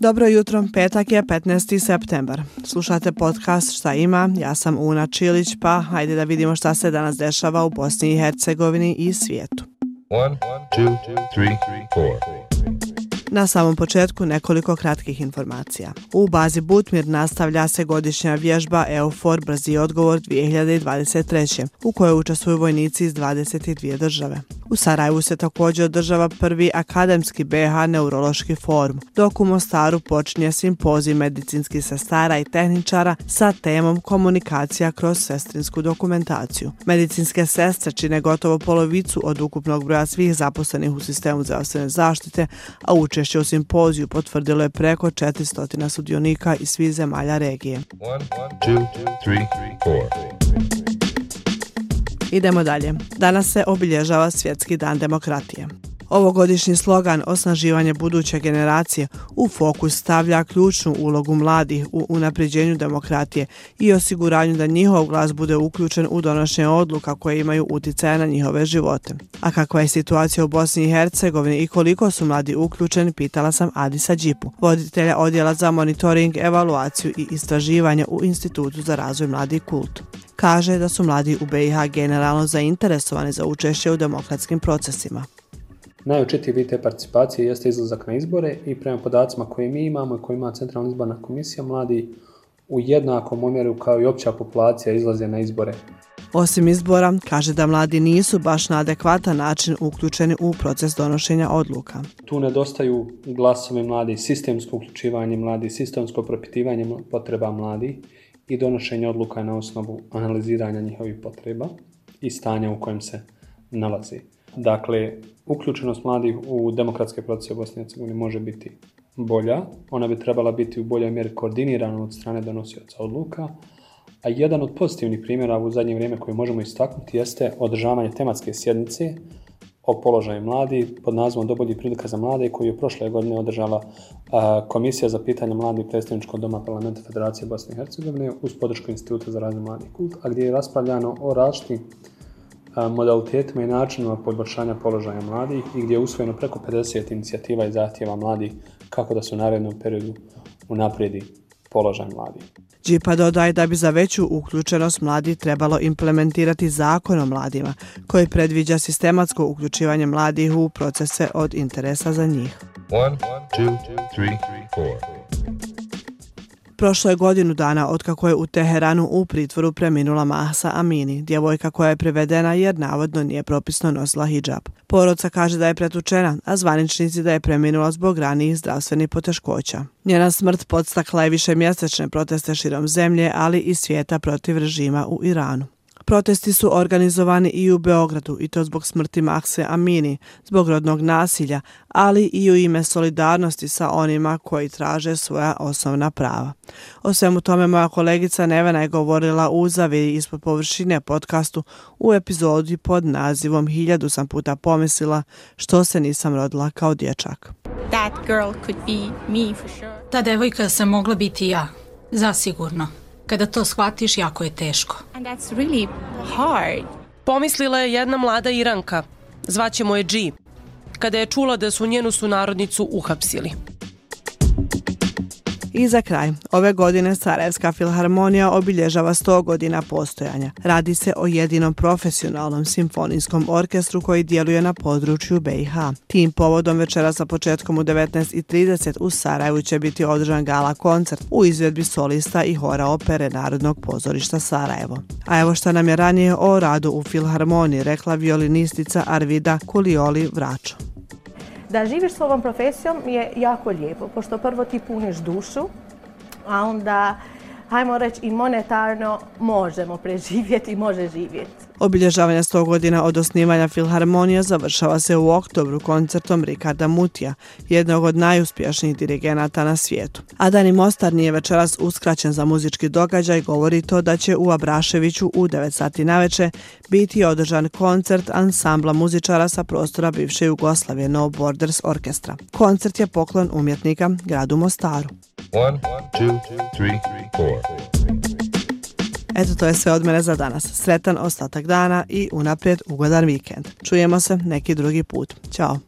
Dobro jutro, petak je 15. septembar. Slušate podcast Šta ima, ja sam Una Čilić, pa hajde da vidimo šta se danas dešava u Bosni i Hercegovini i svijetu. One, two, three, Na samom početku nekoliko kratkih informacija. U bazi Butmir nastavlja se godišnja vježba EUFOR Brzi odgovor 2023. u kojoj učestvuju vojnici iz 22 države. U Sarajevu se također održava prvi akademski BH neurološki forum, dok u Mostaru počinje simpozij medicinskih sestara i tehničara sa temom komunikacija kroz sestrinsku dokumentaciju. Medicinske sestre čine gotovo polovicu od ukupnog broja svih zaposlenih u sistemu zdravstvene zaštite, a učešće u simpoziju potvrdilo je preko 400 sudionika iz svih zemalja regije. One, two, three, Idemo dalje. Danas se obilježava Svjetski dan demokratije. Ovogodišnji slogan Osnaživanje buduće generacije u fokus stavlja ključnu ulogu mladih u unapređenju demokratije i osiguranju da njihov glas bude uključen u donošenje odluka koje imaju uticaja na njihove živote. A kakva je situacija u Bosni i Hercegovini i koliko su mladi uključeni, pitala sam Adisa Đipu, voditelja odjela za monitoring, evaluaciju i istraživanje u Institutu za razvoj mladi kult. Kaže da su mladi u BiH generalno zainteresovani za učešće u demokratskim procesima. Najočitiji vid te participacije jeste izlazak na izbore i prema podacima koje mi imamo i koje ima Centralna izborna komisija, mladi u jednakom omjeru kao i opća populacija izlaze na izbore. Osim izbora, kaže da mladi nisu baš na adekvatan način uključeni u proces donošenja odluka. Tu nedostaju glasovi mladi, sistemsko uključivanje mladi, sistemsko propitivanje potreba mladi i donošenje odluka na osnovu analiziranja njihovih potreba i stanja u kojem se nalazi. Dakle, uključenost mladih u demokratske procese u Bosni i Hercegovini može biti bolja. Ona bi trebala biti u boljoj mjeri koordinirana od strane donosioca odluka. A jedan od pozitivnih primjera u zadnje vrijeme koji možemo istaknuti jeste održavanje tematske sjednice o položaju mladi pod nazvom Dobolji prilika za mlade koju je prošle godine održala Komisija za pitanje mladih predstavničkog doma parlamenta Federacije Bosne i Hercegovine uz podršku Instituta za razne mladih kult, a gdje je raspravljano o različitim modalitetima i načinima poboljšanja položaja mladih i gdje je usvojeno preko 50 inicijativa i zahtjeva mladih kako da se u narednom periodu unaprijedi položaj mladih. Džipa dodaje da bi za veću uključenost mladih trebalo implementirati zakon o mladima, koji predviđa sistematsko uključivanje mladih u procese od interesa za njih. One, two, three, Prošlo je godinu dana od kako je u Teheranu u pritvoru preminula Mahsa Amini, djevojka koja je prevedena jer navodno nije propisno nosila hijab. Porodca kaže da je pretučena, a zvaničnici da je preminula zbog ranijih zdravstvenih poteškoća. Njena smrt podstakla je više mjesečne proteste širom zemlje, ali i svijeta protiv režima u Iranu. Protesti su organizovani i u Beogradu i to zbog smrti Makse Amini, zbog rodnog nasilja, ali i u ime solidarnosti sa onima koji traže svoja osnovna prava. O svemu tome moja kolegica Nevena je govorila u Zaviri ispod površine podcastu u epizodi pod nazivom Hiljadu sam puta pomislila što se nisam rodila kao dječak. That girl could be me for sure. Ta devojka se mogla biti ja, zasigurno. Kada to shvatiš, jako je teško. And that's really hard. Pomislila je jedna mlada Iranka. Zvaćemo je G. Kada je čula da su njenu sunarodnicu uhapsili. I za kraj, ove godine Sarajevska filharmonija obilježava 100 godina postojanja. Radi se o jedinom profesionalnom simfonijskom orkestru koji djeluje na području BiH. Tim povodom večera sa početkom u 19.30 u Sarajevu će biti održan gala koncert u izvedbi solista i hora opere Narodnog pozorišta Sarajevo. A evo šta nam je ranije o radu u filharmoniji rekla violinistica Arvida Kulioli Vračo da živiš s ovom profesijom je jako lijepo, pošto prvo ti puniš dušu, a onda, hajmo reći, i monetarno možemo preživjeti i može živjeti. Obilježavanje 100 godina od osnivanja Filharmonija završava se u oktobru koncertom Rikarda Mutija, jednog od najuspješnijih dirigenata na svijetu. A Dani Mostar nije večeras uskraćen za muzički događaj, govori to da će u Abraševiću u 9 sati naveče biti održan koncert ansambla muzičara sa prostora bivše Jugoslavije No Borders Orkestra. Koncert je poklon umjetnika gradu Mostaru. One, two, three, Eto, to je sve od mene za danas. Sretan ostatak dana i unaprijed ugodan vikend. Čujemo se neki drugi put. Ćao.